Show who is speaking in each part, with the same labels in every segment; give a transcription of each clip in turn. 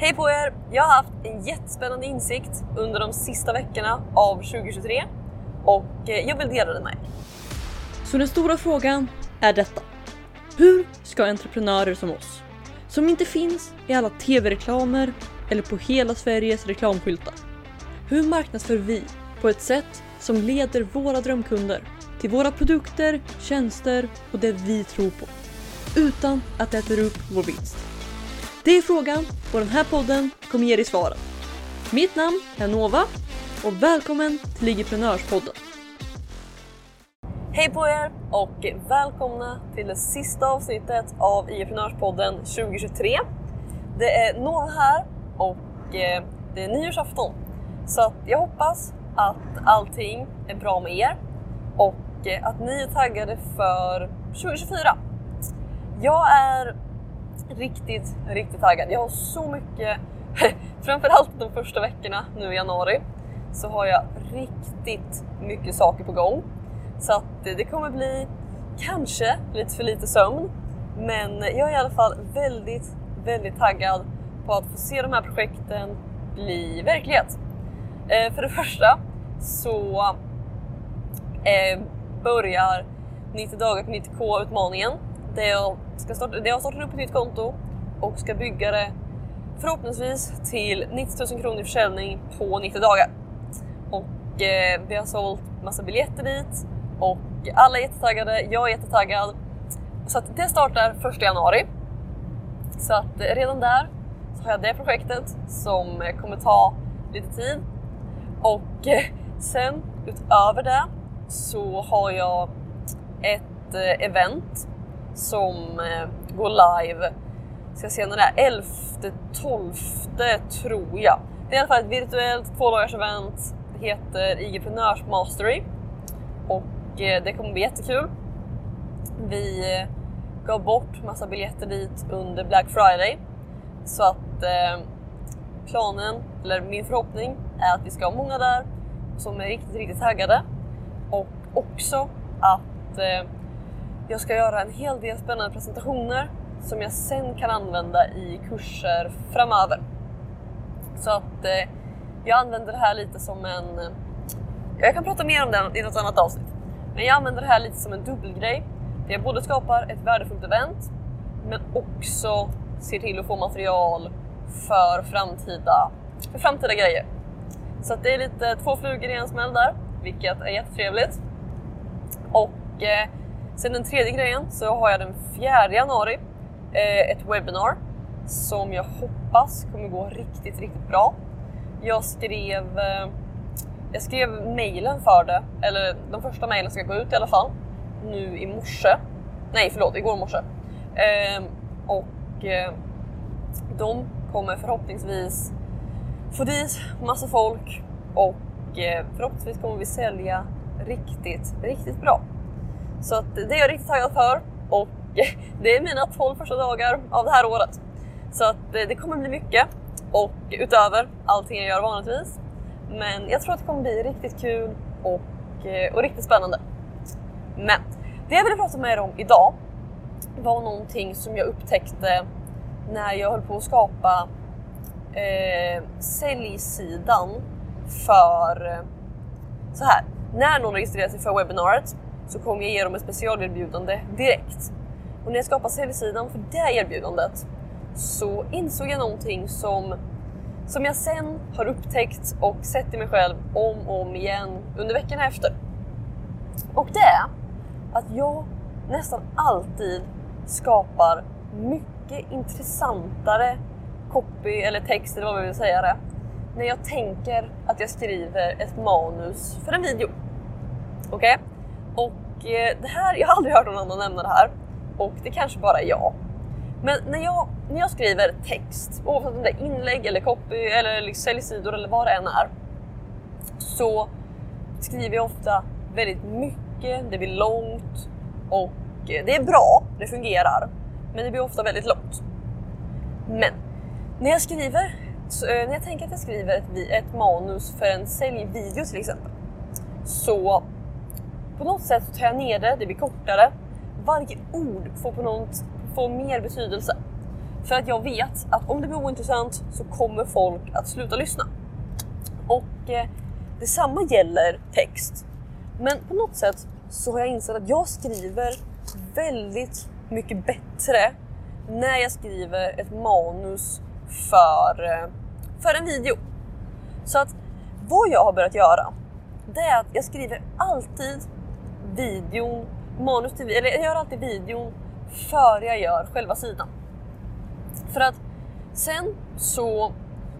Speaker 1: Hej på er! Jag har haft en jättespännande insikt under de sista veckorna av 2023 och eh, jag vill dela den med er.
Speaker 2: Så den stora frågan är detta. Hur ska entreprenörer som oss, som inte finns i alla tv-reklamer eller på hela Sveriges reklamskyltar, hur marknadsför vi på ett sätt som leder våra drömkunder till våra produkter, tjänster och det vi tror på, utan att det äter upp vår vinst? Det är frågan och den här podden kommer ge dig svaren. Mitt namn är Nova och välkommen till Ligiprenörspodden.
Speaker 1: Hej på er och välkomna till det sista avsnittet av IEprenörspodden 2023. Det är Nova här och eh, det är nyårsafton. Så att jag hoppas att allting är bra med er och eh, att ni är taggade för 2024. Jag är riktigt, riktigt taggad. Jag har så mycket, framförallt de första veckorna nu i januari, så har jag riktigt mycket saker på gång. Så att eh, det kommer bli kanske lite för lite sömn, men jag är i alla fall väldigt, väldigt taggad på att få se de här projekten bli verklighet. Eh, för det första så eh, börjar 90 dagar på 90k utmaningen där jag, ska starta, jag startar upp ett nytt konto och ska bygga det förhoppningsvis till 90 000 kronor i försäljning på 90 dagar. Och eh, vi har sålt massa biljetter dit och alla är jättetaggade, jag är jättetaggad. Så att det startar 1 januari. Så att eh, redan där så har jag det projektet som eh, kommer ta lite tid. Och eh, sen utöver det så har jag ett eh, event som eh, går live, ska se när det är, 11 12 tror jag. Det är i alla fall ett virtuellt tvådagars-event, Det heter IGprenörs Mastery. Och eh, det kommer bli jättekul. Vi eh, gav bort massa biljetter dit under Black Friday. Så att eh, planen, eller min förhoppning, är att vi ska ha många där som är riktigt, riktigt taggade. Och också att eh, jag ska göra en hel del spännande presentationer som jag sen kan använda i kurser framöver. Så att eh, jag använder det här lite som en... Eh, jag kan prata mer om det i något annat avsnitt. Men jag använder det här lite som en dubbelgrej. Där jag både skapar ett värdefullt event men också ser till att få material för framtida, för framtida grejer. Så att det är lite två flugor i en smäll där, vilket är jättetrevligt. Och eh, Sen den tredje grejen så har jag den 4 januari eh, ett webbinar som jag hoppas kommer gå riktigt, riktigt bra. Jag skrev, eh, jag skrev mejlen för det, eller de första mejlen ska gå ut i alla fall, nu i morse. Nej, förlåt, igår morse. Eh, och eh, de kommer förhoppningsvis få dit massa folk och eh, förhoppningsvis kommer vi sälja riktigt, riktigt bra. Så att det är jag riktigt taggad för och det är mina 12 första dagar av det här året. Så att eh, det kommer bli mycket och utöver allting jag gör vanligtvis. Men jag tror att det kommer bli riktigt kul och, eh, och riktigt spännande. Men det jag ville prata med er om idag var någonting som jag upptäckte när jag höll på att skapa eh, säljsidan för eh, så här. När någon registrerar sig för webbinariet så kommer jag ge dem ett specialerbjudande direkt. Och när jag skapade säljsidan för det erbjudandet så insåg jag någonting som, som jag sen har upptäckt och sett i mig själv om och om igen under veckorna efter. Och det är att jag nästan alltid skapar mycket intressantare copy eller text eller vad man vill säga det när jag tänker att jag skriver ett manus för en video. Okej? Okay? Och eh, det här, jag har aldrig hört någon annan nämna det här och det kanske bara är jag. Men när jag, när jag skriver text, oavsett om det är inlägg eller copy eller liksom säljsidor eller vad det än är, så skriver jag ofta väldigt mycket, det blir långt och eh, det är bra, det fungerar, men det blir ofta väldigt långt. Men när jag skriver, så, eh, när jag tänker att jag skriver ett, ett manus för en säljvideo till exempel, så på något sätt så tar jag ner det, det blir kortare. Varje ord får på något får mer betydelse. För att jag vet att om det blir ointressant så kommer folk att sluta lyssna. Och eh, detsamma gäller text. Men på något sätt så har jag insett att jag skriver väldigt mycket bättre när jag skriver ett manus för, eh, för en video. Så att vad jag har börjat göra, det är att jag skriver alltid videon, manus till, eller jag gör alltid videon före jag gör själva sidan. För att sen så,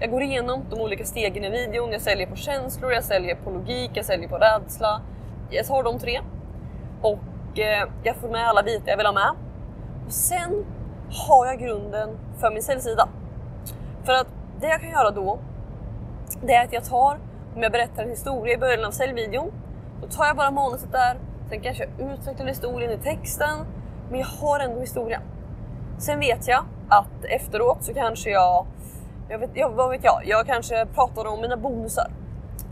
Speaker 1: jag går igenom de olika stegen i videon, jag säljer på känslor, jag säljer på logik, jag säljer på rädsla. Jag tar de tre och eh, jag får med alla bitar jag vill ha med. Och sen har jag grunden för min säljsida. För att det jag kan göra då, det är att jag tar, om jag berättar en historia i början av säljvideon, då tar jag bara manuset där, sen kanske jag utvecklar historien i texten, men jag har ändå historien. Sen vet jag att efteråt så kanske jag, jag vet, jag, vad vet jag, jag kanske pratar om mina bonusar.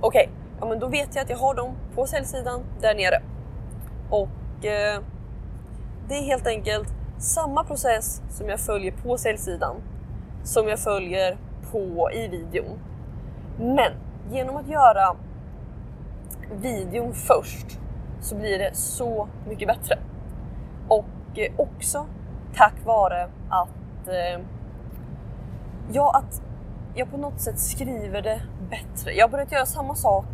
Speaker 1: Okej, okay, ja men då vet jag att jag har dem på säljsidan där nere. Och eh, det är helt enkelt samma process som jag följer på säljsidan som jag följer på i videon. Men genom att göra videon först så blir det så mycket bättre. Och eh, också tack vare att, eh, ja, att jag på något sätt skriver det bättre. Jag har börjat göra samma sak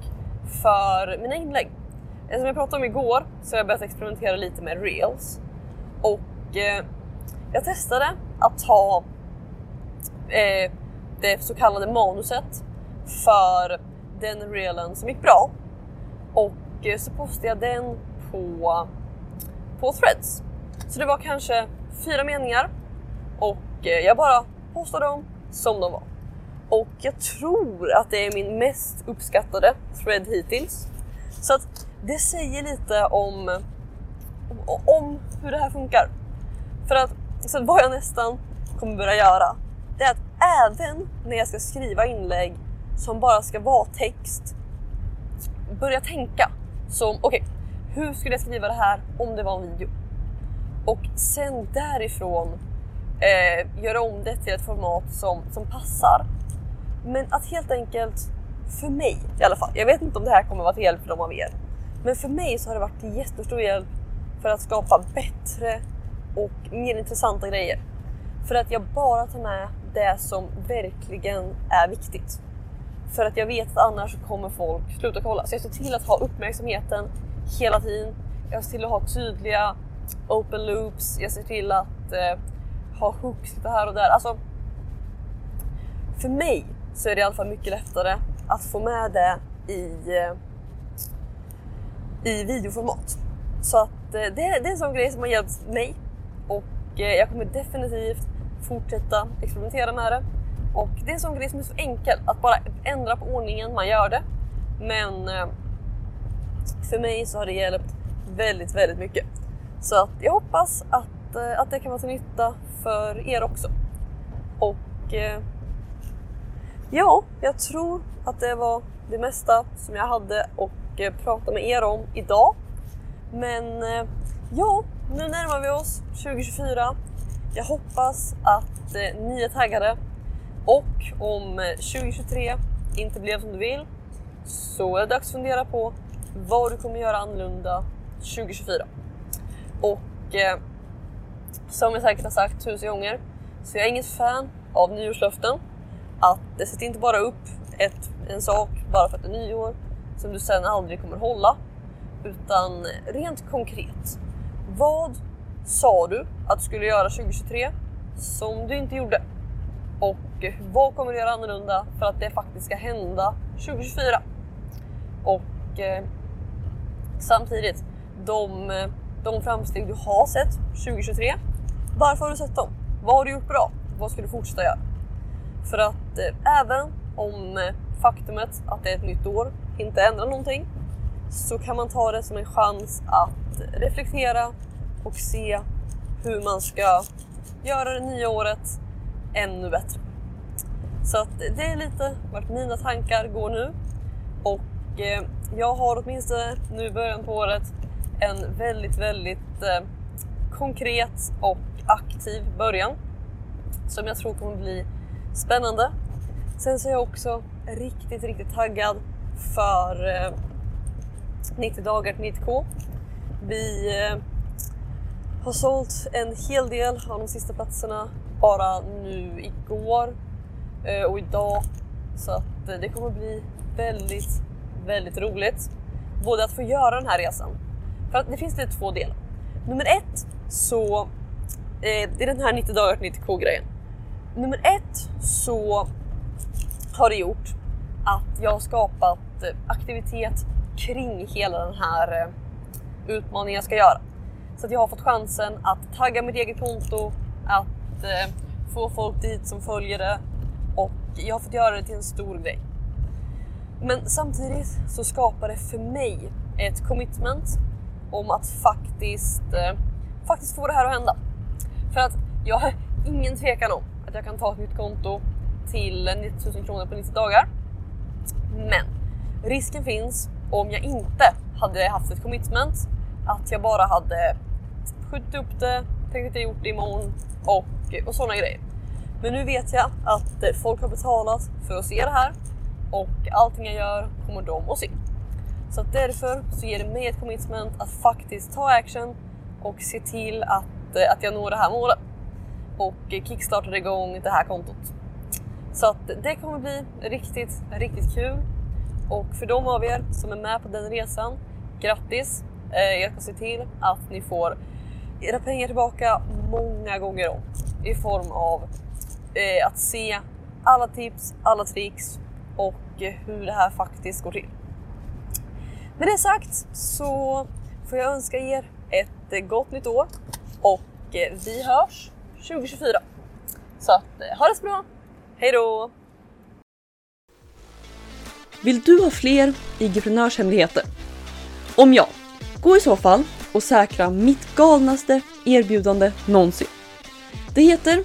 Speaker 1: för mina inlägg. Som jag pratade om igår så har jag börjat experimentera lite med reels. Och eh, jag testade att ta eh, det så kallade manuset för den reelen som gick bra. Och och så postade jag den på, på threads. Så det var kanske fyra meningar och eh, jag bara postade dem som de var. Och jag tror att det är min mest uppskattade thread hittills. Så att det säger lite om, om hur det här funkar. För att så vad jag nästan kommer börja göra, det är att även när jag ska skriva inlägg som bara ska vara text, börja tänka som okej, okay, hur skulle jag skriva det här om det var en video? Och sen därifrån eh, göra om det till ett format som, som passar. Men att helt enkelt, för mig i alla fall, jag vet inte om det här kommer vara till hjälp för de av er, men för mig så har det varit till jättestor hjälp för att skapa bättre och mer intressanta grejer. För att jag bara tar med det som verkligen är viktigt. För att jag vet att annars kommer folk sluta kolla. Så jag ser till att ha uppmärksamheten hela tiden. Jag ser till att ha tydliga open loops. Jag ser till att eh, ha hooks lite här och där. Alltså, för mig så är det i alla fall mycket lättare att få med det i, eh, i videoformat. Så att eh, det, det är en sån grej som har hjälpt mig och eh, jag kommer definitivt fortsätta experimentera med det. Och det är en sån grej som är så enkel, att bara ändra på ordningen man gör det. Men eh, för mig så har det hjälpt väldigt, väldigt mycket. Så att jag hoppas att, eh, att det kan vara till nytta för er också. Och eh, ja, jag tror att det var det mesta som jag hade att prata med er om idag. Men ja, nu närmar vi oss 2024. Jag hoppas att ni är taggade och om eh, 2023 inte blev som du vill så är det dags att fundera på vad du kommer göra annorlunda 2024. Och eh, som jag säkert har sagt tusen gånger så jag är inget fan av nyårslöften. Att det sätter inte bara upp ett, en sak bara för att det är nyår som du sen aldrig kommer hålla. Utan rent konkret. Vad sa du att du skulle göra 2023 som du inte gjorde? Och vad kommer du göra annorlunda för att det faktiskt ska hända 2024? Och eh, samtidigt, de eh, de framsteg du har sett 2023. Varför har du sett dem? Vad har du gjort bra? Vad ska du fortsätta göra? För att eh, även om eh, faktumet att det är ett nytt år inte ändrar någonting så kan man ta det som en chans att reflektera och se hur man ska göra det nya året ännu bättre. Så att det är lite vart mina tankar går nu och eh, jag har åtminstone nu i början på året en väldigt, väldigt eh, konkret och aktiv början. som jag tror kommer bli spännande. Sen så är jag också riktigt, riktigt taggad för eh, 90 dagar till 90k. Vi eh, har sålt en hel del av de sista platserna bara nu igår Eh, och idag. Så att eh, det kommer bli väldigt, väldigt roligt. Både att få göra den här resan. För att det finns det två delar. Nummer ett så eh, det är den här 90 dagar till 90k grejen. Nummer ett så har det gjort att jag har skapat eh, aktivitet kring hela den här eh, utmaningen jag ska göra. Så att jag har fått chansen att tagga mitt eget konto, att få folk dit som följer det jag har fått göra det till en stor grej. Men samtidigt så skapar det för mig ett commitment om att faktiskt, eh, faktiskt få det här att hända. För att jag har ingen tvekan om att jag kan ta ett nytt konto till 90 000 kronor på 90 dagar. Men risken finns om jag inte hade haft ett commitment att jag bara hade skjutit upp det, tänkt att jag gjort det imorgon och, och sådana grejer. Men nu vet jag att eh, folk har betalat för att se det här och allting jag gör kommer de att se. Så att därför så ger det mig ett commitment att faktiskt ta action och se till att, eh, att jag når det här målet och eh, kickstartar igång det här kontot. Så att det kommer bli riktigt, riktigt kul. Och för de av er som är med på den resan, grattis! Jag ska se till att ni får era pengar tillbaka många gånger om i form av eh, att se alla tips, alla tricks och eh, hur det här faktiskt går till. Med det sagt så får jag önska er ett eh, gott nytt år och eh, vi hörs 2024. Så att, ha det så bra! Hej då!
Speaker 2: Vill du ha fler IG-prenörshemligheter? Om ja, gå i så fall och säkra mitt galnaste erbjudande någonsin. Det heter